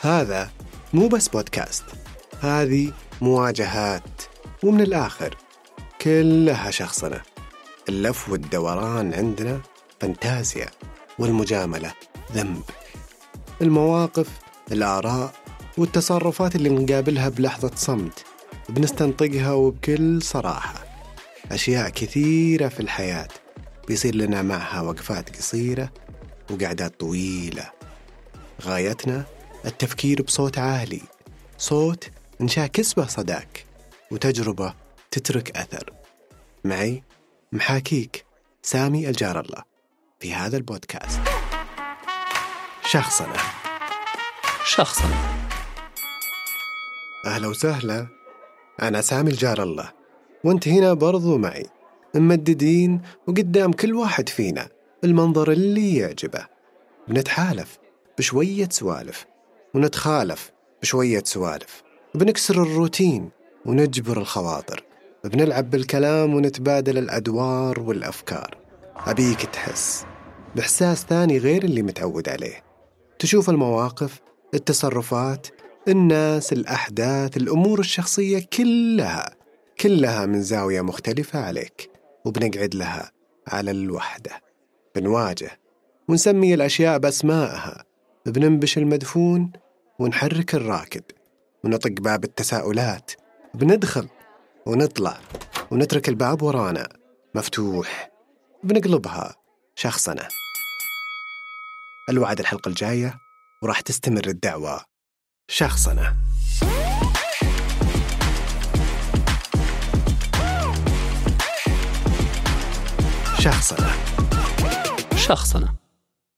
هذا مو بس بودكاست هذه مواجهات ومن الآخر كلها شخصنة اللف والدوران عندنا فانتازيا والمجاملة ذنب. المواقف الآراء والتصرفات اللي نقابلها بلحظة صمت بنستنطقها وبكل صراحة. أشياء كثيرة في الحياة بيصير لنا معها وقفات قصيرة وقعدات طويلة. غايتنا التفكير بصوت عالي صوت نشاكس به صداك وتجربة تترك أثر. معي محاكيك سامي الجار الله في هذا البودكاست. شخصنا. شخصنا أهلا وسهلا. أنا سامي الجار الله وأنت هنا برضو معي. ممددين وقدام كل واحد فينا المنظر اللي يعجبه. بنتحالف بشوية سوالف. ونتخالف بشوية سوالف. بنكسر الروتين ونجبر الخواطر. بنلعب بالكلام ونتبادل الأدوار والأفكار. أبيك تحس بإحساس ثاني غير اللي متعود عليه. تشوف المواقف التصرفات الناس الأحداث الأمور الشخصية كلها كلها من زاوية مختلفة عليك. وبنقعد لها على الوحدة. بنواجه ونسمي الأشياء بأسمائها. بننبش المدفون ونحرك الراكد ونطق باب التساؤلات بندخل ونطلع ونترك الباب ورانا مفتوح بنقلبها شخصنا. الوعد الحلقة الجاية وراح تستمر الدعوة شخصنا. شخصنا. شخصنا.